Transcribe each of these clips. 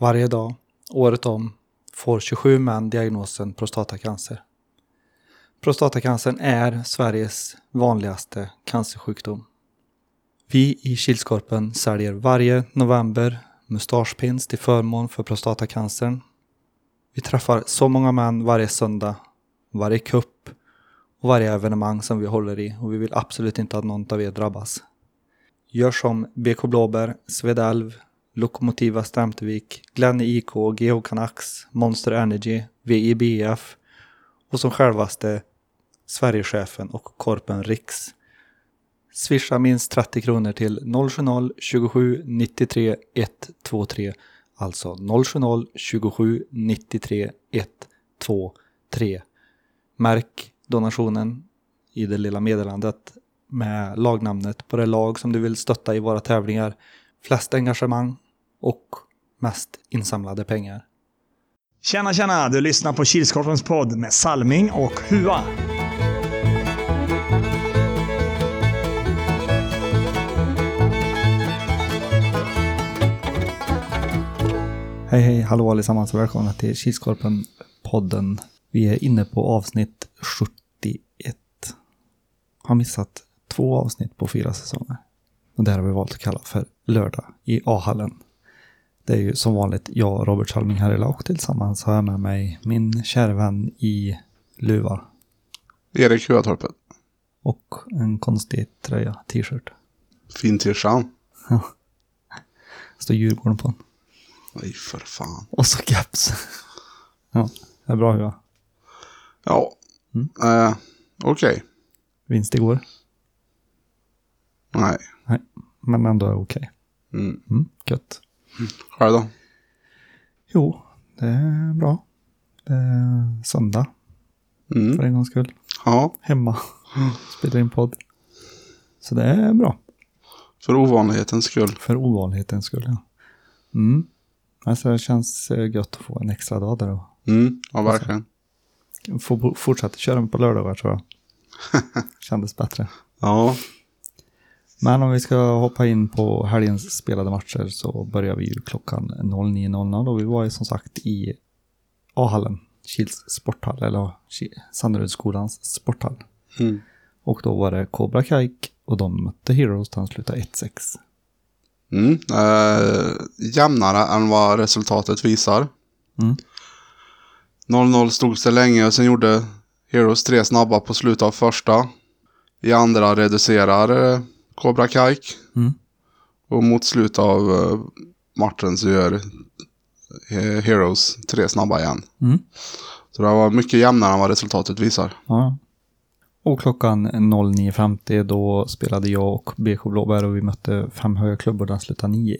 Varje dag, året om, får 27 män diagnosen prostatacancer. Prostatacancern är Sveriges vanligaste cancersjukdom. Vi i Kilskorpen säljer varje november mustaschpins till förmån för prostatacancern. Vi träffar så många män varje söndag, varje kupp och varje evenemang som vi håller i och vi vill absolut inte att någon av er drabbas. Gör som BK Blåbär, Svedalv, Lokomotiva Stämtevik, Glenn IK, GH Canucks, Monster Energy, VIBF och som självaste Sverigechefen och Korpen Riks. Swisha minst 30 kronor till 070-27 93 123. Alltså 070 27 93 123. Märk donationen i det lilla meddelandet med lagnamnet på det lag som du vill stötta i våra tävlingar. Flest engagemang och mest insamlade pengar. Tjena, tjena! Du lyssnar på Kilskorpens podd med Salming och Hua. Hej hej, hallå allesammans och välkomna till Kilskorpen-podden. Vi är inne på avsnitt 71. Har missat två avsnitt på fyra säsonger. Och det har vi valt att kalla för lördag i A-hallen. Det är ju som vanligt jag, Robert Salming Härila och tillsammans har jag med mig min kära vän i luva Erik Huatorpet. och en konstig tröja, t-shirt. Fin t-shirt. Står Djurgården på den. Nej, för fan. Och så caps. ja, det är bra Hua. Ja. Mm. Eh, Okej. Vinst igår, Nej. Men ändå är okej. Mm. Mm, gött. Själv då? Jo, det är bra. Det är söndag för Mm. en gångs skull. Ja. Hemma. Spelar in podd. Så det är bra. För ovanlighetens skull. För ovanlighetens skull. Ja. Mm. Alltså det känns eh, gött att få en extra dag där och Mm. Ja, verkligen. bo- fortsätta köra på lördagar tror jag. Kändes bättre. Ja. Men om vi ska hoppa in på helgens spelade matcher så börjar vi ju klockan 09.00 och vi var ju som sagt i A-hallen, Kils sporthall, eller Sanderudsskolans sporthall. Mm. Och då var det Cobra Kike och de mötte Heroes, den slutade 1-6. Mm. Eh, jämnare än vad resultatet visar. Mm. 0-0 stod sig länge och sen gjorde Heroes tre snabba på slutet av första. I andra reducerar eh, Cobra Kike. Mm. Och mot slutet av eh, matchen så gör eh, Heroes tre snabba igen. Mm. Så det var mycket jämnare än vad resultatet visar. Ja. Och klockan 09.50 då spelade jag och BK Blåbär och vi mötte fem höga klubbor, den slutade 9-1.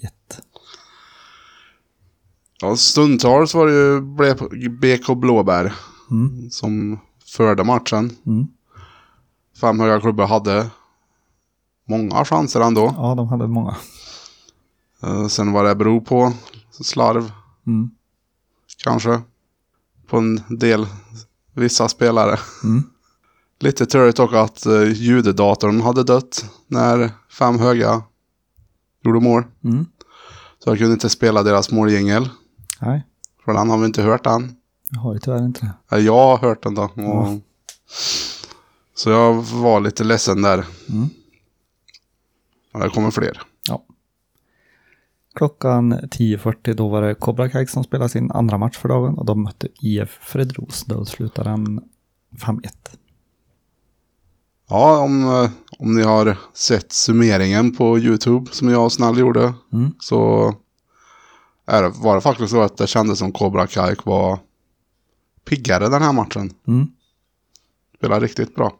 Ja, stundtals var det ju BK Blåbär Mm. som förde matchen. Mm. Fem höga klubbar hade många chanser ändå. Ja, de hade många. Eh, Sen vad det beror på, slarv Mm. kanske. På en del, vissa spelare. Mm. Lite turligt dock att uh, ljuddatorn hade dött när fem höga gjorde mål. Mm. Så jag kunde inte spela deras måljingel. Nej, För den har vi inte hört än. jag har ju tyvärr inte det. Ja, Jag har hört den då. Och... Ja. Så jag var lite ledsen där. Mm. Men det kommer fler. Ja. Klockan 10.40 då var det Cobra Kike som spelade sin andra match för dagen och de mötte IF Fredros. Då slutade den 5-1. Ja, om, eh, om ni har sett summeringen på YouTube som jag och Snäll gjorde. Mm. Så är var det faktiskt så att det kändes som Cobra Kike var piggare den här matchen. Mm. Spelade riktigt bra.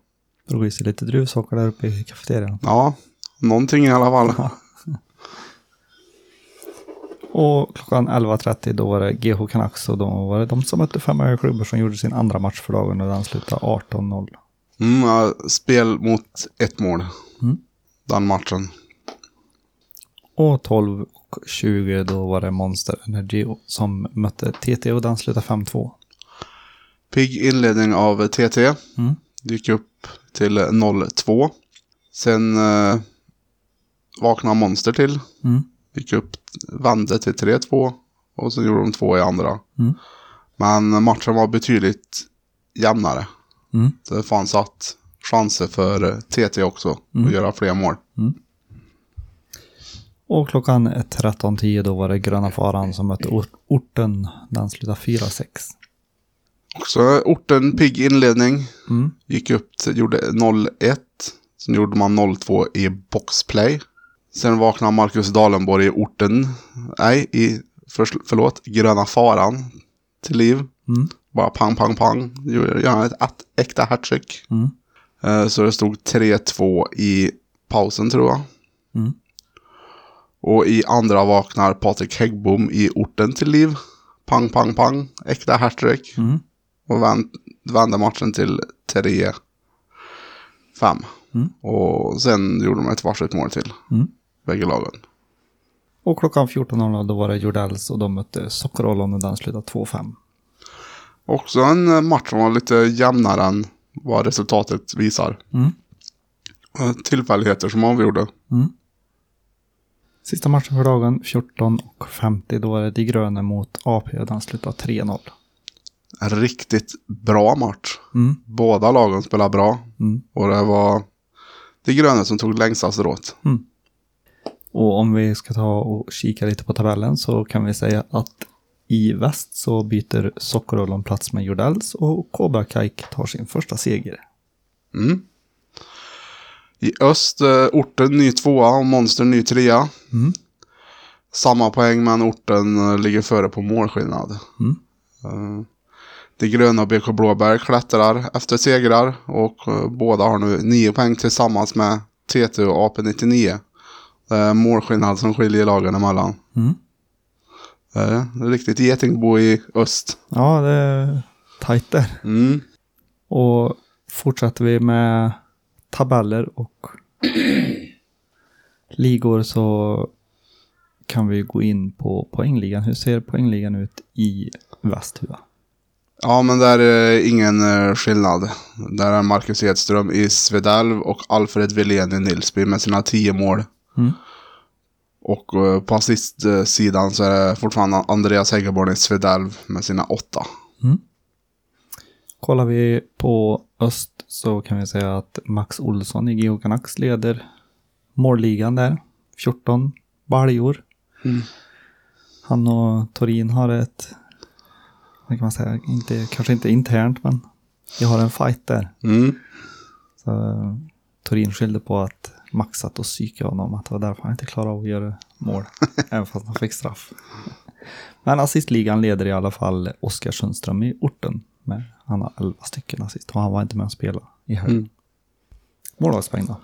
Drog i sig lite druvsocker där uppe i kafeterian. Ja, någonting i alla fall. Ja. Och klockan 11.30 då var det GH Canucks och då var det de som mötte fem höga klubbor som gjorde sin andra match för dagen och den slutade 18-0. Mm, ja, spel mot ett mål. Mm. Den matchen. Och 12 och 20 då var det Monster Energy som mötte TT och den slutade 5-2. Pigg inledning av TT. Mm. Gick upp till 0-2. Sen eh, vaknade Monster till. Mm. Gick upp, vände till 3-2. och så gjorde de två i andra. Mm. Men matchen var betydligt jämnare. Mm. Det fanns att chanser för TT också att göra fler mål. Och klockan 13.10 då var det Gröna Faran som mötte or- orten. Den slutade 4-6. Också orten pigg inledning. Mm. Gick upp gjorde 0-1. Sen gjorde man 0-2 i boxplay. Sen vaknade Marcus Dalenborg i orten. Nej, i, för, förlåt, Gröna Faran till liv. Mm. Bara pang, pang, pang. Gör ett, ett äkta hattrick. Mm. Eh, Så det stod 3-2 i pausen tror jag. Mm. Och i andra vaknar Patrik Häggbom i orten till liv. Pang, pang, pang. Äkta hattrick. Mm. Och vänd, vände matchen till 3-5. Mm. Och sen gjorde de ett varsitt mål till. Mm. Bägge lagen. Och klockan 14.00 då var det Jordells och de mötte Sockerollon och den slutade 2-5. Också en eh, match som var lite jämnare än vad resultatet visar. Mm. Eh, Tillfälligheter som avgjorde. Mm. Sista matchen för dagen 14.50 då var det De Gröne mot AP och den slutade 3-0. En riktigt bra match. Mm. Båda lagen spelade bra. Mm. Och det var de gröna som tog längsta strået. Och om vi ska ta och kika lite på tabellen så kan vi säga att i väst så byter Sockerollon plats med Jordells och Cobra Kajk tar sin första seger. Mm. I öst, eh, orten ny tvåa och monster ny trea. Mm. Samma poäng men orten eh, ligger före på målskillnad. Mm. Eh, De gröna och BK Blåberg klättrar efter segrar och båda har nu nio poäng tillsammans med TT och AP99. Det är målskillnad som skiljer lagen emellan. Mm. Det är riktigt getingbo i öst. Ja, det är tajt där. Mm. Och fortsätter vi med tabeller och ligor så kan vi gå in på poängligan. Hur ser poängligan ut i Västhua? Ja, men där är ingen eh, skillnad. Där är Marcus Edström i Svedalv och Alfred Wilén i Nilsby med sina tio mål. Mm. Och eh, på assistsidan så är det fortfarande Andreas Häggeborn i Svedalv med sina åtta. Kollar vi på öst så kan vi säga att Max Olsson i Geo Canucks leder målligan där. 14 baljor. Mm. Han och Torin har ett, vad kan man säga, inte, kanske inte internt men vi har en fight där. Mm. Så eh, Torin skyllde på att Max satt och psykade honom, att det var därför han inte klarade av att göra mål. även fast han fick straff. Men assistligan leder i alla fall Oskar Sundström i orten. Med, han har 11 stycken assist och han var inte med och spela i helgen. Mm. Målvaktspoäng då?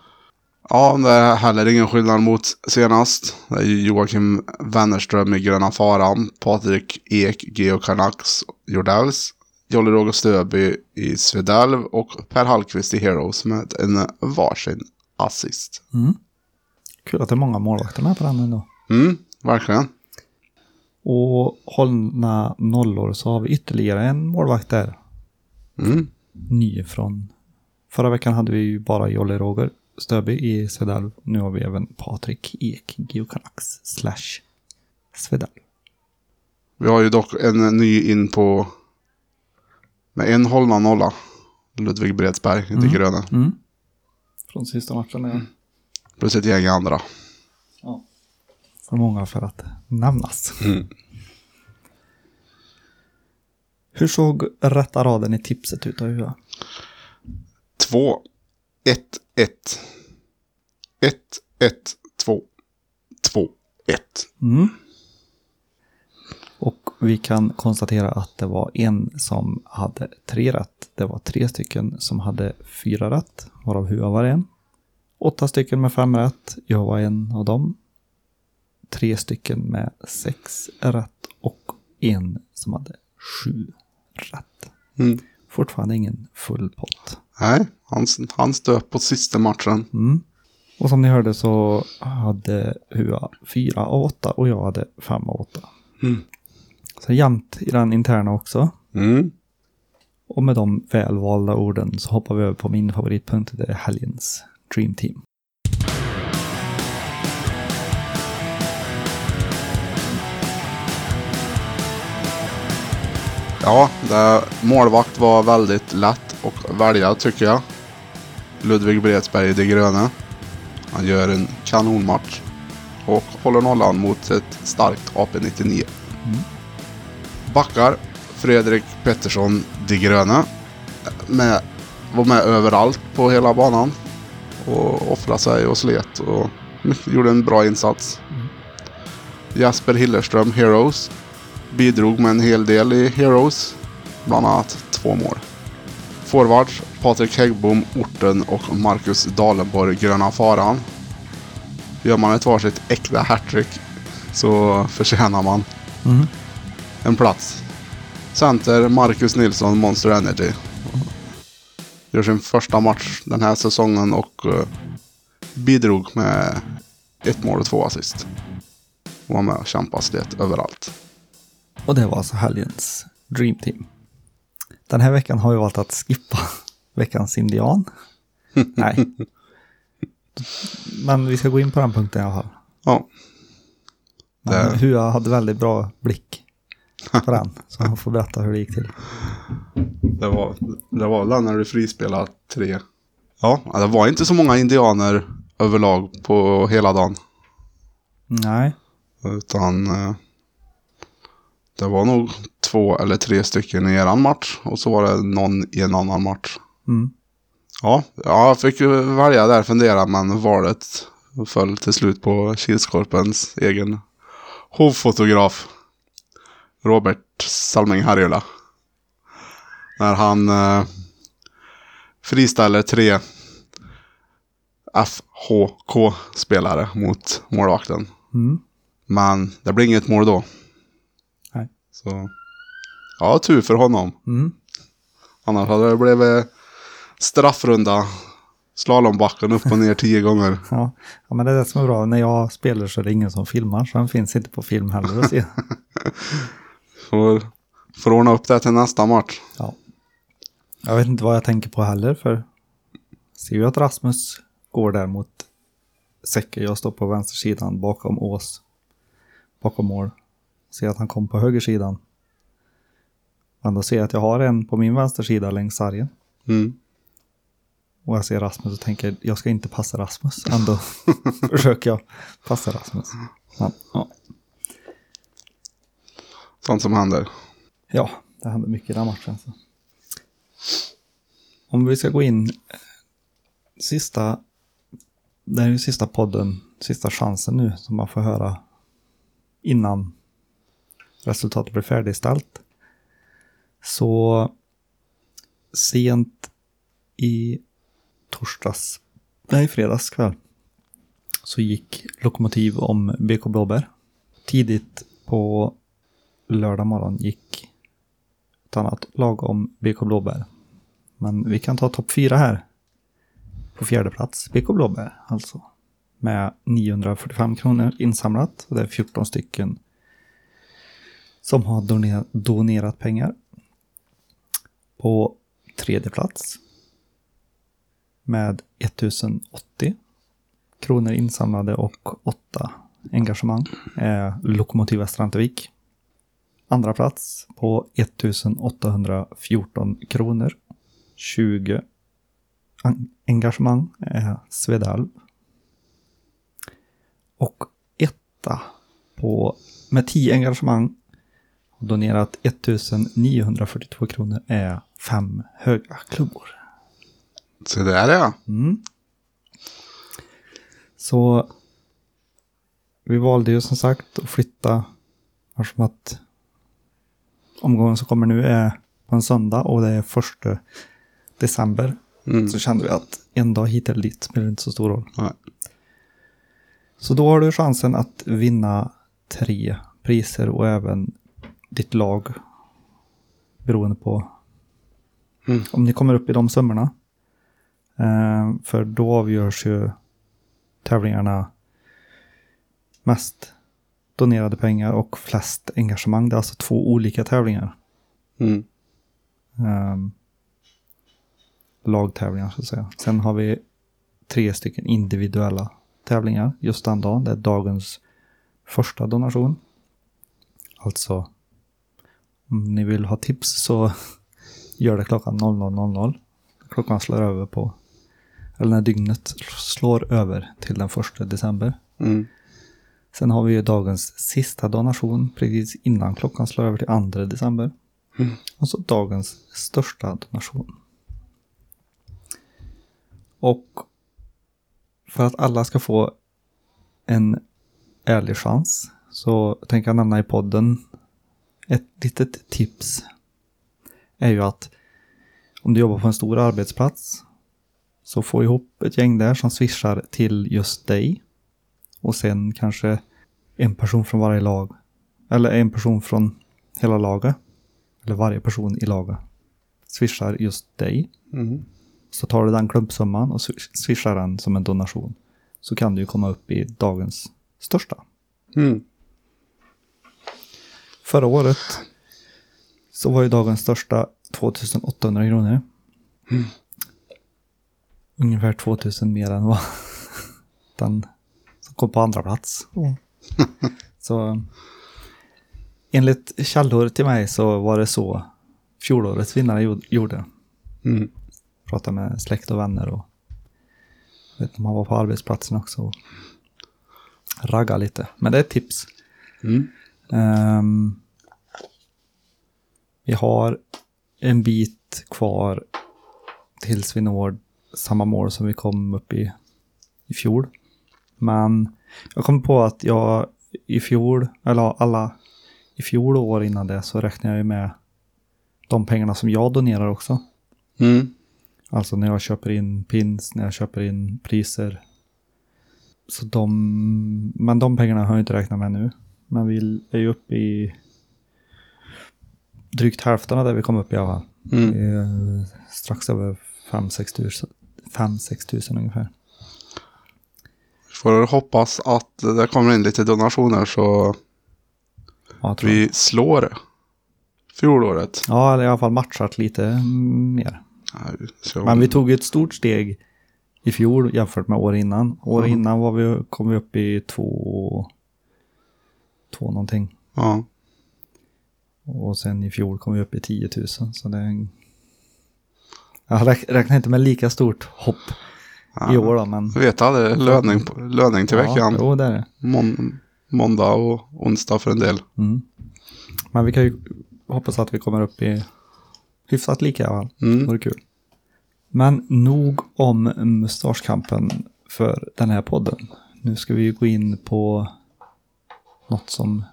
Ja, det är heller ingen skillnad mot senast. Det är Joakim Wennerström i Gröna Faran, Patrik Ek, Geo Canucks, Jordells, Jolly Roger Stöby i Svedalv och Per Hallqvist i Heroes med en varsin assist. Mm. Kul att det är många målvakter med på den ändå. Mm, verkligen. Och hållna nollor så har vi ytterligare en målvakt där. Mm. Ny från... Förra veckan hade vi ju bara Jolly Roger Stöby i Svedalv. Nu har vi även Patrik Ek, Geocanucks slash Svedalv. Vi har ju dock en ny in på med en hållna nolla. Ludvig Bredsberg, inte Mm. gröna. Mm. Från sista matchen. Ja. Plus ett gäng andra. För många för att nämnas. Mm. Hur såg rätta raden i tipset ut? Då? 2, 1, 1. 1, 1, 2, 2, 1. Mm. Vi kan konstatera att det var en som hade tre rätt. Det var tre stycken som hade fyra rätt, varav Hua var en. Åtta stycken med fem rätt, jag var en av dem. Tre stycken med sex rätt och en som hade sju rätt. Mm. Fortfarande ingen full pott. Nej, han, han stöp på sista matchen. Mm. Och som ni hörde så hade Hua fyra av åtta och jag hade fem av åtta. Mm. Så jämnt i den interna också. Mm. Och med de välvalda orden så hoppar vi över på min favoritpunkt, det är helgens Dream Team. Ja, det, målvakt var väldigt lätt att välja tycker jag. Ludvig Bredsberg de gröne. Han gör en kanonmatch. Och håller nollan mot ett starkt AP99. Backar. Fredrik Pettersson de gröne. Med, var med överallt på hela banan. Och offrade sig och slet. Och gjorde en bra insats. Jasper Hillerström, Heroes. Bidrog med en hel del i Heroes. Bland annat två mål. Forwards Patrik Häggbom, Orten och Marcus Dalenborg, Gröna Faran. Gör man ett varsitt äkta hattrick så förtjänar man Mm. En plats. Center Marcus Nilsson, Monster Energy. Gör sin första match den här säsongen och eh, bidrog med ett mål och två assist. Var med och kämpade slet överallt. Och det var alltså helgens Dream Team. Den här veckan har vi valt att skippa veckans indian. Nej. Men vi ska gå in på den punkten i alla fall. Ja, Det- Hua hade väldigt bra blick på den. Så han får berätta hur det gick till. det var, det var väl när du frispelade tre. Ja, det var inte så många indianer överlag på hela dagen. Nej. Utan eh, det var nog två eller tre stycken i eran match. Och så var det någon i en annan match. Mm. Ja, ja jag fick välja där fundera men valet föll till slut på Kilskorpens egen hovfotograf. Robert Salming Harjula. När han eh, friställer tre FHK-spelare mot målvakten. Mm. Men det blir inget mål då. Nej. Så ja, tur för honom. Mm. Annars hade det blivit straffrunda. Slalombacken upp och ner tio gånger. Ja. ja, men det är det som är bra. När jag spelar så är det ingen som filmar. Så den finns inte på film heller att se. Får, får ordna upp det till nästa match. Ja. Jag vet inte vad jag tänker på heller. För ser ju att Rasmus går där mot Säcker. Jag står på vänstersidan bakom Ås. Bakom mål. Ser att han kom på högersidan. Men då ser jag att jag har en på min vänstersida längs sargen. Mm. Och jag ser Rasmus och tänker jag ska inte passa Rasmus. Ändå försöker jag passa Rasmus. Men, ja. Sånt som händer. ja, det hände mycket i den matchen. Så. Om vi ska gå in sista, det här är ju sista podden, sista chansen nu som man får höra innan resultatet blir färdigställt. Så sent i torsdags, nej fredags kväll, så gick Lokomotiv om BK Blåbär. Tidigt på lördag morgon gick ett annat lag om BK Blåbär. Men vi kan ta topp fyra här. På fjärde plats, BK Blåbär alltså. Med 945 kronor insamlat. Och det är 14 stycken som har donerat pengar. På tredje plats med 1080 kronor insamlade och 8 engagemang är Lokomotiva Strantevik Andra plats på 1814 kronor. 20 en- engagemang är Svedalv. Och etta på, med 10 engagemang och donerat 1942 kronor är fem höga klubbor. Så där ja. Mm. Så vi valde ju som sagt att flytta eftersom att omgången som kommer nu är på en söndag och det är första december. Mm. Så kände vi att en dag hit eller dit spelar inte så stor roll. Nej. Så då har du chansen att vinna tre priser och även ditt lag. Beroende på Mm. om ni kommer upp i de summorna. Eh, för då avgörs ju tävlingarna mest donerade pengar och flest engagemang. Det är alltså två olika tävlingar. Mm. Um, lagtävlingar så att säga. Sen har vi tre stycken individuella tävlingar just den dagen. Det är dagens första donation. Alltså Om ni vill ha tips så gör det klockan 00.00. Klockan slår över på, eller när dygnet slår över till den första december. Mm. Sen har vi ju dagens sista donation precis innan klockan slår över till 2 december. Och så dagens största donation. Och för att alla ska få en ärlig chans så tänker jag nämna i podden ett litet tips. Är ju att om du jobbar på en stor arbetsplats så få ihop ett gäng där som swishar till just dig. Och sen kanske en person från varje lag. Eller en person från hela laget. Eller varje person i laget. Swishar just dig. Mm. Så tar du den klumpsumman och swish- swishar den som en donation. Så kan du ju komma upp i dagens största. Mm. Förra året så var ju dagens största 2800 kronor. Ungefär 2000 mer än vad den kom på andra plats. så enligt källor till mig så var det så fjolårets vinnare gjorde-. Mm. Pratade med släkt och vänner och jag vet inte om han var på arbetsplatsen också. Och ragga lite. Men det är ett tips. Mm. Ehm, vi har en bit kvar tills vi når samma mål som vi kom upp i i fjol. Men jag kom på att jag i fjol, eller alla i fjol och år innan det så räknar jag ju med de pengarna som jag donerar också. Mm. Alltså när jag köper in pins, när jag köper in priser. Så de, men de pengarna har jag inte räknat med nu. Men vi är ju uppe i drygt hälften av det vi kom upp i alla fall. Mm. Strax över 5-6 tusen, 5-6 tusen ungefär. Får hoppas att det kommer in lite donationer så vi slår fjolåret. ja, eller i alla fall matchat lite mer. Nej, Men vi tog ett stort steg i fjol jämfört med år innan. År Mhm. innan var vi, kom vi upp i två, två någonting. Ja. Och sen i fjol kom vi upp i 10 000. Så det är en... Jag räk- räknar inte med lika stort hopp i Ja. år då, men... Jag vet aldrig, löning, löning till veckan. Ja, jo, det är det. Mån, måndag och onsdag för en del. Mm. Men vi kan ju hoppas att vi kommer upp i hyfsat lika i alla fall. Det Mm. vore kul. Men nog om mustaschkampen för den här podden. Nu ska vi ju gå in på något som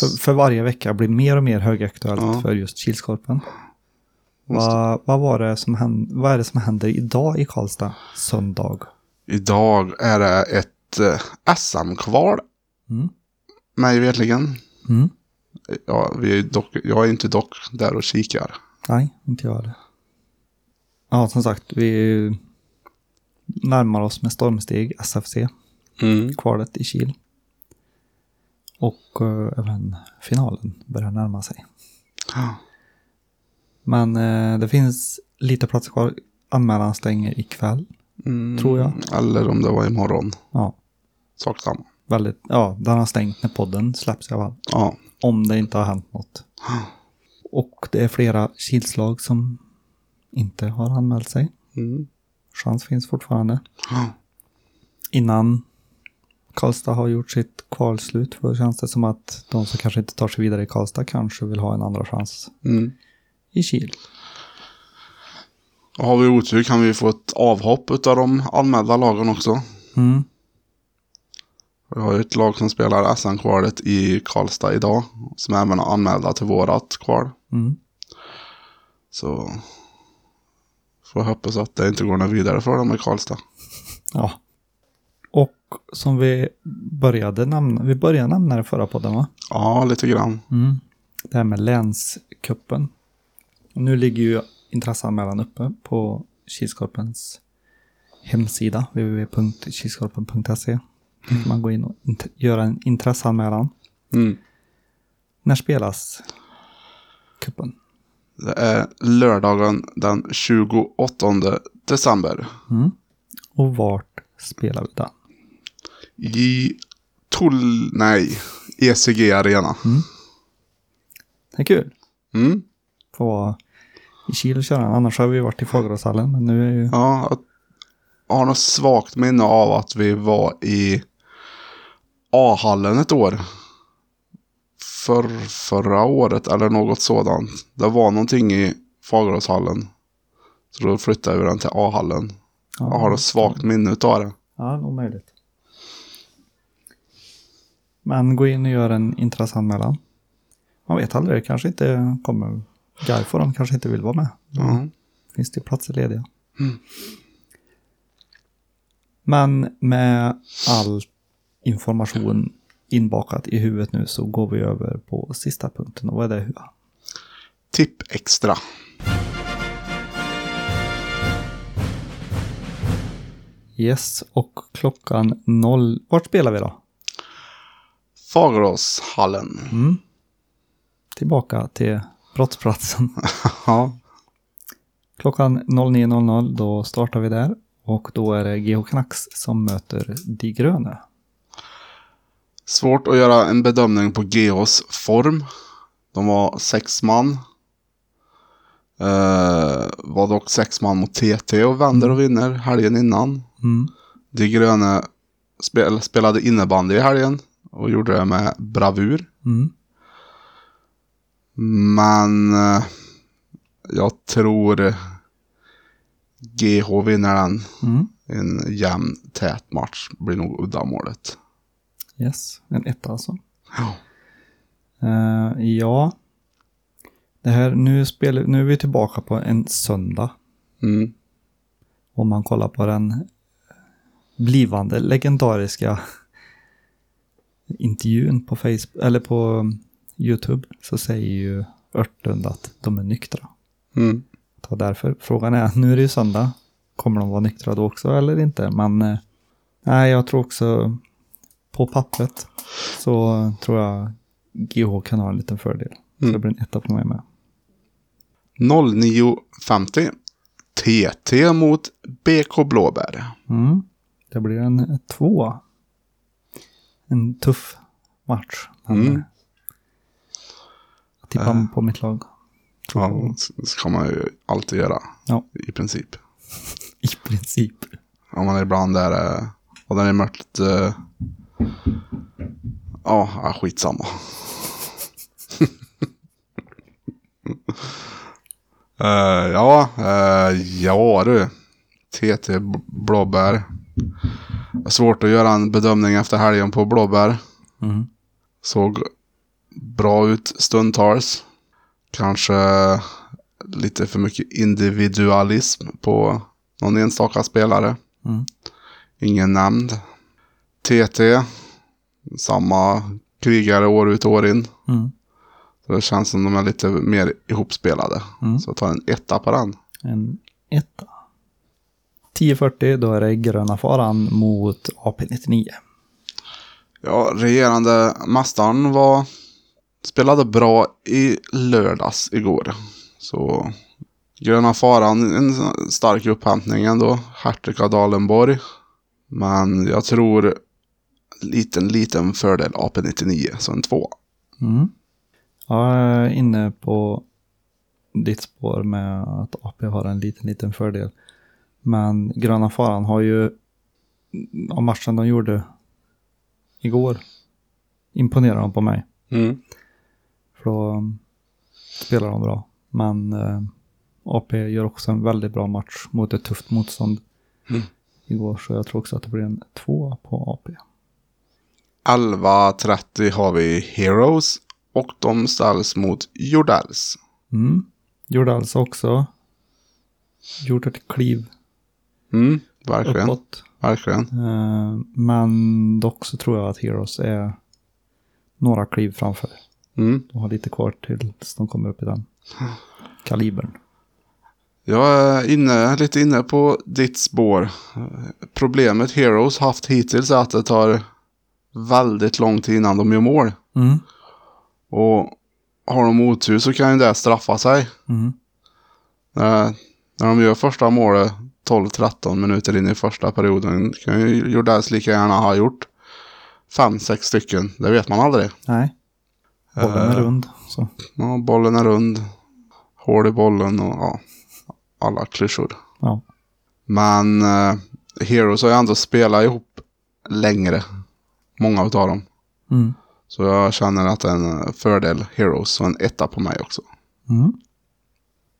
för, för varje vecka blir mer och mer högaktuellt Ja. för just Kilskorpen. Vad, vad, var det som hände, vad är det som händer idag i Karlstad söndag? Idag är det ett eh, SM-kval. Mm. Mig vetligen. Mm. Ja, vi är dock, jag är inte dock där och kikar. Nej, inte jag heller. Ja, som sagt, vi närmar oss med stormsteg SFC, Mm. kvalet i Kil. Och eh, även finalen börjar närma sig. Ja. Men eh, det finns lite platser kvar. Anmälan stänger ikväll. Mm. Tror jag. Eller om det var imorgon. Ja, Sak samma. väldigt, ja, den har stängt när podden släpps i alla fall. Ja. Om det inte har hänt något. Och det är flera kilslag som inte har anmält sig. Mm. Chans finns fortfarande. Ja. Innan Karlstad har gjort sitt kvalslut. För då känns det som att de som kanske inte tar sig vidare i Karlstad kanske vill ha en andra chans Mm. I Kil. Och har vi otur kan vi få ett avhopp av de anmälda lagen också. Mm. Vi har ju ett lag som spelar SM-kvalet i Karlstad idag. Som även är anmälda till vårat kval. Mm. Så får hoppas att det inte går något vidare för dem i Karlstad. Ja. Och som vi började nämna, vi började nämna det förra podden va? Ja, lite grann. Mm. Det här med länskuppen. Och nu ligger ju intresseanmälan uppe på Kilskorpens hemsida www.kilskorpen.se. Kan man gå in och göra en intresseanmälan. Mm. När spelas kuppen? Det är lördagen den 28 december. Mm. Och vart spelar vi den? I Tull... Nej, ECG Arena. Det är kul. Mm. Få vara i Kil och köra. Annars har vi varit i Fageråshallen. Men nu är ju... Ja, jag har något svagt minne av att vi var i A-hallen ett år. För, förra året eller något sådant. Det var någonting i Fageråshallen. Så då flyttade vi den till A-hallen. Jag har ett svagt minne av det. Ja, nog möjligt. Men gå in och gör en intresseanmälan. Man vet aldrig, det kanske inte kommer. Gaifo de kanske inte vill vara med. Ja. Finns det platser lediga. Men med all information inbakat i huvudet nu så går vi över på sista punkten. Och vad är det? Hua? Tipp extra. Yes, och klockan noll. Vart spelar vi då? Fageråshallen. Mm. Tillbaka till brottsplatsen. Ja. Klockan 09.00 då startar vi där. Och då är det GH Knacks som möter De Gröne. Svårt att göra en bedömning på GHs form. De var sex man. Eh, var dock sex man mot TT och vänder och vinner helgen innan. Mm. De gröna spel, spelade innebandy i helgen och gjorde det med bravur. Mm. Men eh, jag tror GH vinner den. Mm. En jämn, tät match blir nog uddamålet. Yes, en etta alltså. Ja. Eh, ja. Det här, nu, spelar, nu är vi tillbaka på en söndag. Mm. Om man kollar på den blivande legendariska intervjun på Facebook eller på YouTube så säger ju Örtlund att de är nyktra. Mm. Så därför, frågan är, nu är det ju söndag, kommer de vara nyktra då också eller inte? Men eh, nej, jag tror också på pappret så tror jag GH kan ha en liten fördel. Så Mm. det blir en etta på mig med. 09.50. TT mot BK Blåbär. Mm. Det blir en tvåa. En tuff match. Men Mm. Tippar Äh. på mitt lag. Ja, det ska man ju alltid göra. Ja. I princip. I princip. Om man ibland är... eh, Och den är mörkt... eh, Ja, ja, skitsamma. uh, ja, uh, ja du. TT Blåbär. Svårt att göra en bedömning efter helgen på Blåbär. Mm. Såg bra ut stundtals. Kanske lite för mycket individualism på någon enstaka spelare. Mm. Ingen nämnd. TT. Samma krigare år ut och år in. Mm. Så det känns som de är lite mer ihopspelade. Mm. Så jag tar en etta på den. En etta. 10.40 då är det gröna faran mot AP99. Ja, regerande mästaren var... Spelade bra i lördags igår. Så... Gröna faran, en stark upphämtning ändå. Hertig av Dalenborg. Men jag tror liten, liten fördel AP99, så en två. Mm. Jag är inne på ditt spår med att AP har en liten, liten fördel. Men gröna faran har ju, av matchen de gjorde igår, imponerar de på mig. Mm. För då um, spelar de bra. Men eh, AP gör också en väldigt bra match mot ett tufft motstånd Mm. igår. Så jag tror också att det blir en två på AP. 11.30 har vi Heroes. Och de ställs mot Jordells. Mm. Gjorde alltså också gjort ett kliv Mm, verkligen. uppåt. Verkligen. Eh, men dock så tror jag att Heroes är några kliv framför. Mm. De har lite kvar tills de kommer upp i den kalibern. Jag är inne, lite inne på ditt spår. Problemet Heroes haft hittills är att det tar väldigt lång tid innan de gör mål. Mm. Och har de otur så kan ju det straffa sig. Mm. När, när de gör första målet 12-13 minuter in i första perioden kan ju Jordells lika gärna ha gjort 5-6 stycken. Det vet man aldrig. Nej. Bollen är Eh, rund. Så. Ja, bollen är rund. Hål i bollen och ja, alla klyschor. Ja. Men eh, Heroes har ju ändå spelat ihop längre. Många utav dem. Mm. Så jag känner att det är en fördel Heroes och en etta på mig också. Mm.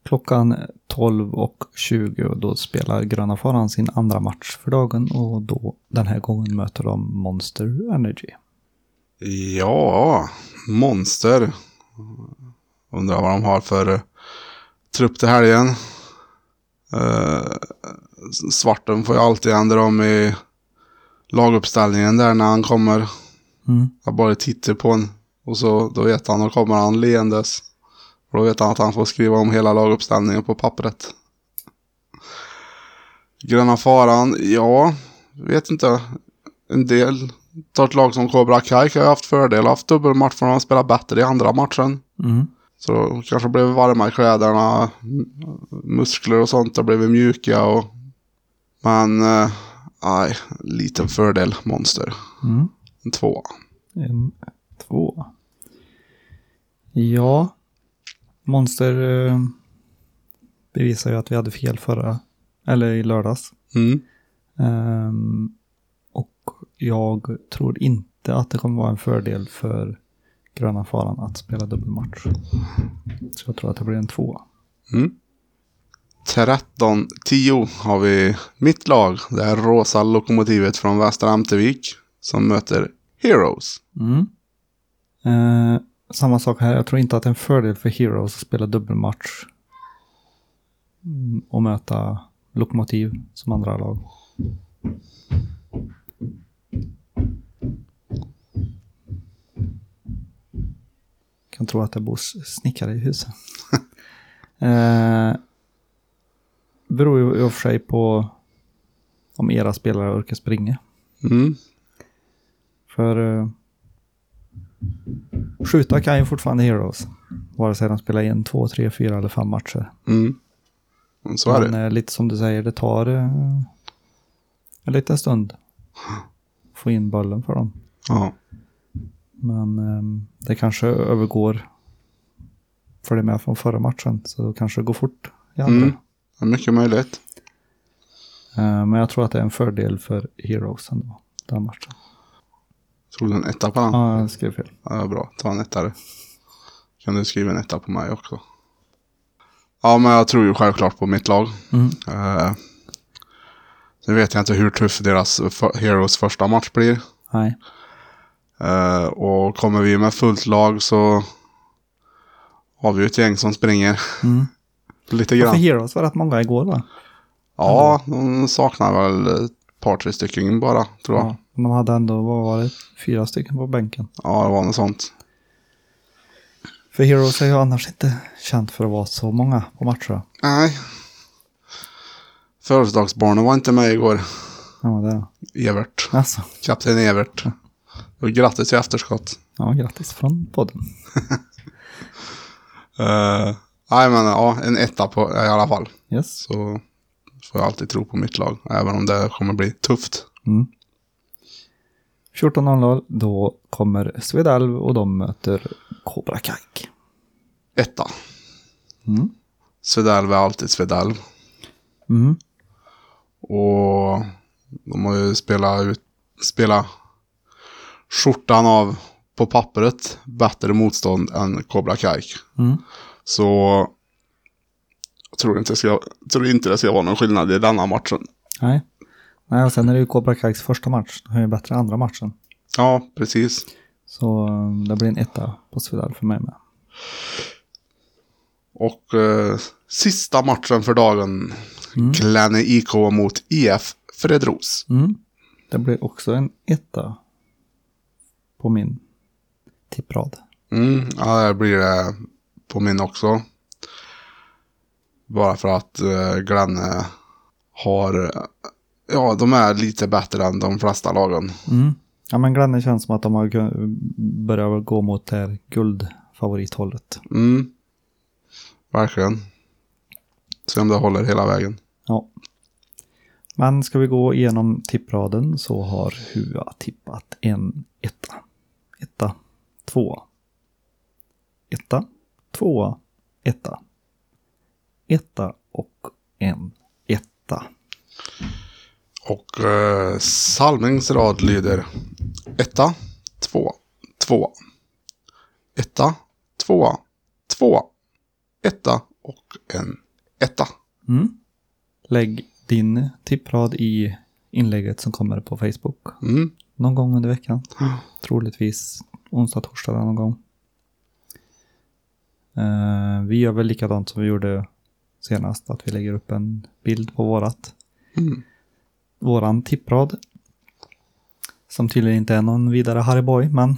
Klockan 12.20 och då spelar Gröna Faran sin andra match för dagen och då den här gången möter de Monster Energy. Ja, Monster. Undrar vad de har för eh, trupp till helgen. Uh, Svarten får ju alltid ändra om i laguppställningen där när han kommer. Mm. Jag bara tittar på honom och så då vet han, då kommer han leendes. Och då vet han att han får skriva om hela laguppställningen på pappret. Gröna faran, ja, vet inte. En del tar ett lag som Cobra Kai har haft fördel, haft dubbelmatch för de har spelat bättre i andra matchen. Mm. Så de kanske blev varma i kläderna, muskler och sånt har blivit mjuka och... Men, eh, nej, liten fördel monster. Mm. En tvåa. En, två. Ja. Monster eh, bevisar ju att vi hade fel förra, eller i lördags. Mm. Och jag tror inte att det kommer vara en fördel för Gröna Faran att spela dubbelmatch. Så jag tror att det blir en tvåa. Mm. 13-10 har vi mitt lag. Det är rosa lokomotivet från Västra Ämtervik som möter Heroes. Mm. Eh, samma sak här, jag tror inte att det är en fördel för Heroes att spela dubbelmatch. Mm, och möta Lokomotiv som andra lag. Kan tro att det bor snickare i huset. eh, beror ju i och för sig på om era spelare orkar springa. Mm. För eh, skjuta kan ju fortfarande Heroes. Vare sig de spelar en, två, tre, fyra eller fem matcher. Mm. Så är Men det. eh, lite som du säger, det tar eh, en liten stund. att Få in bollen för dem. Ja. Men eh, det kanske övergår för det med från förra matchen. Så det kanske går fort i andra. Mm. Det mycket möjligt. Eh, men jag tror att det är en fördel för Heroes ändå. Den matchen. Tog du en etta på den? Ja, jag skrev fel. Ja, bra. Ta en etta. Kan du skriva en etta på mig också? Ja, men jag tror ju självklart på mitt lag. Mm. Uh, sen vet jag inte hur tuff deras Heroes första match blir. Nej. Eh, och kommer vi med fullt lag så har vi ju ett gäng som springer Mm. lite grann. för Heroes var rätt många igår va? Ja, de saknar väl ett par, tre stycken bara, tror jag. Ja. De hade ändå, vad var det, fyra stycken på bänken. Ja, det var något sånt. För Heroes är ju annars inte känt för att vara så många på matcher. Nej. Födelsedagsbarnen var inte med igår. Ja, det. Evert. Alltså, Kapten Evert. Och grattis i efterskott. ja, grattis från podden. Uh, nej, men ja, en etta på, i alla fall. Yes. Så får jag alltid tro på mitt lag. Även om det kommer bli tufft. Mm. 14.00, då kommer Svedalv och de möter Cobra Kai. Etta. Mm. Svedalv är alltid Svedalv. Mm. Och de har ju spelat ut, spela skjortan av på pappret bättre motstånd än Cobra Kai. Mm. Så jag tror inte, ska, tror inte det ska vara någon skillnad i denna matchen. Nej. Nej, och sen är det ju Cobra Kais första match. De har ju bättre andra matchen. Ja, precis. Så um, det blir en etta på Svedalv för mig med. Och eh, sista matchen för dagen. Mm. Kläne IK mot IF Fredros. Mm. Det blir också en etta på min tipprad. Mm, ja, det blir det på min också. Bara för att eh, Glenne har, eh, ja de är lite bättre än de flesta lagen. Mm. Ja, men Glenn känns som att de har börjat gå mot det här guldfavorithållet. Mm, verkligen. Se om det håller hela vägen. Ja. Men ska vi gå igenom tippraden så har Hua tippat en etta. Etta, två, etta, tvåa, etta. Etta och en etta. Och eh, Salmings rad lyder etta, två, två. Etta, tvåa, två. Etta och en etta. Mm. Lägg din tipprad i inlägget som kommer på Facebook Mm. Någon gång under veckan. Troligtvis onsdag, torsdag någon gång. Eh, vi gör väl likadant som vi gjorde senast, att vi lägger upp en bild på vårat. Mm. Våran tipprad. Som tydligen inte är någon vidare Harry Boy, men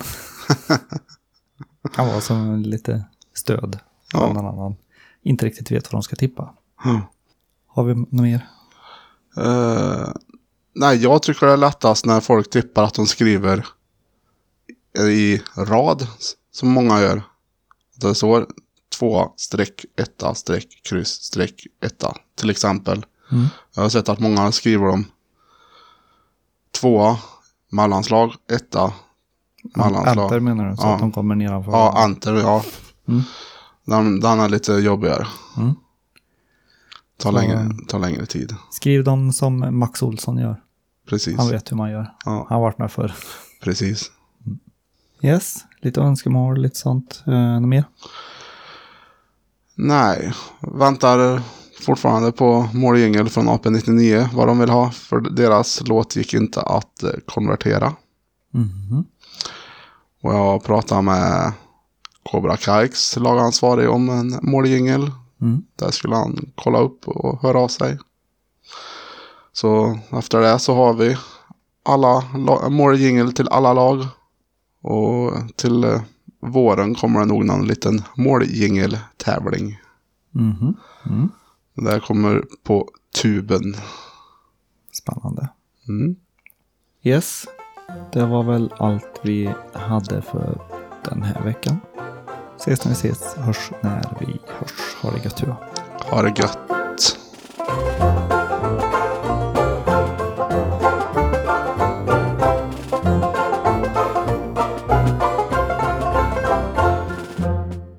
kan vara som lite stöd. Ja. någon annan inte riktigt vet vad de ska tippa. Mm. Har vi något mer? Eh, nej, jag tycker det är lättast när folk tippar att de skriver i rad, som många gör. Det står två streck etta streck kryss streck etta till exempel. Mm. Jag har sett att många skriver dem tvåa, mellanslag, etta, mellanslag. Enter menar du? Så Ja. att de kommer nedanför? Ja, enter, ja. Mm. Den, den är lite jobbigare. Mm. Tar, längre, tar längre tid. Skriv dem som Max Olsson gör. Precis. Han vet hur man gör. Ja, Han har varit med förr. precis. Yes, lite önskemål, lite sånt. Eh, något mer? Nej, väntar fortfarande på måljingel från AP99. Vad de vill ha. För deras låt gick inte att eh, konvertera. Mhm. Och jag pratade med Cobra Kikes lagansvarig om en måljingel. Mm. Där skulle han kolla upp och höra av sig. Så efter det så har vi alla la- måljingel till alla lag. Och till eh, våren kommer det nog någon liten måljingel-tävling. Mhm. Mm. Det där kommer på tuben. Spännande. Mm. Yes, det var väl allt vi hade för den här veckan. Ses när vi ses, hörs när vi hörs. Ha det gött. Ha det gött.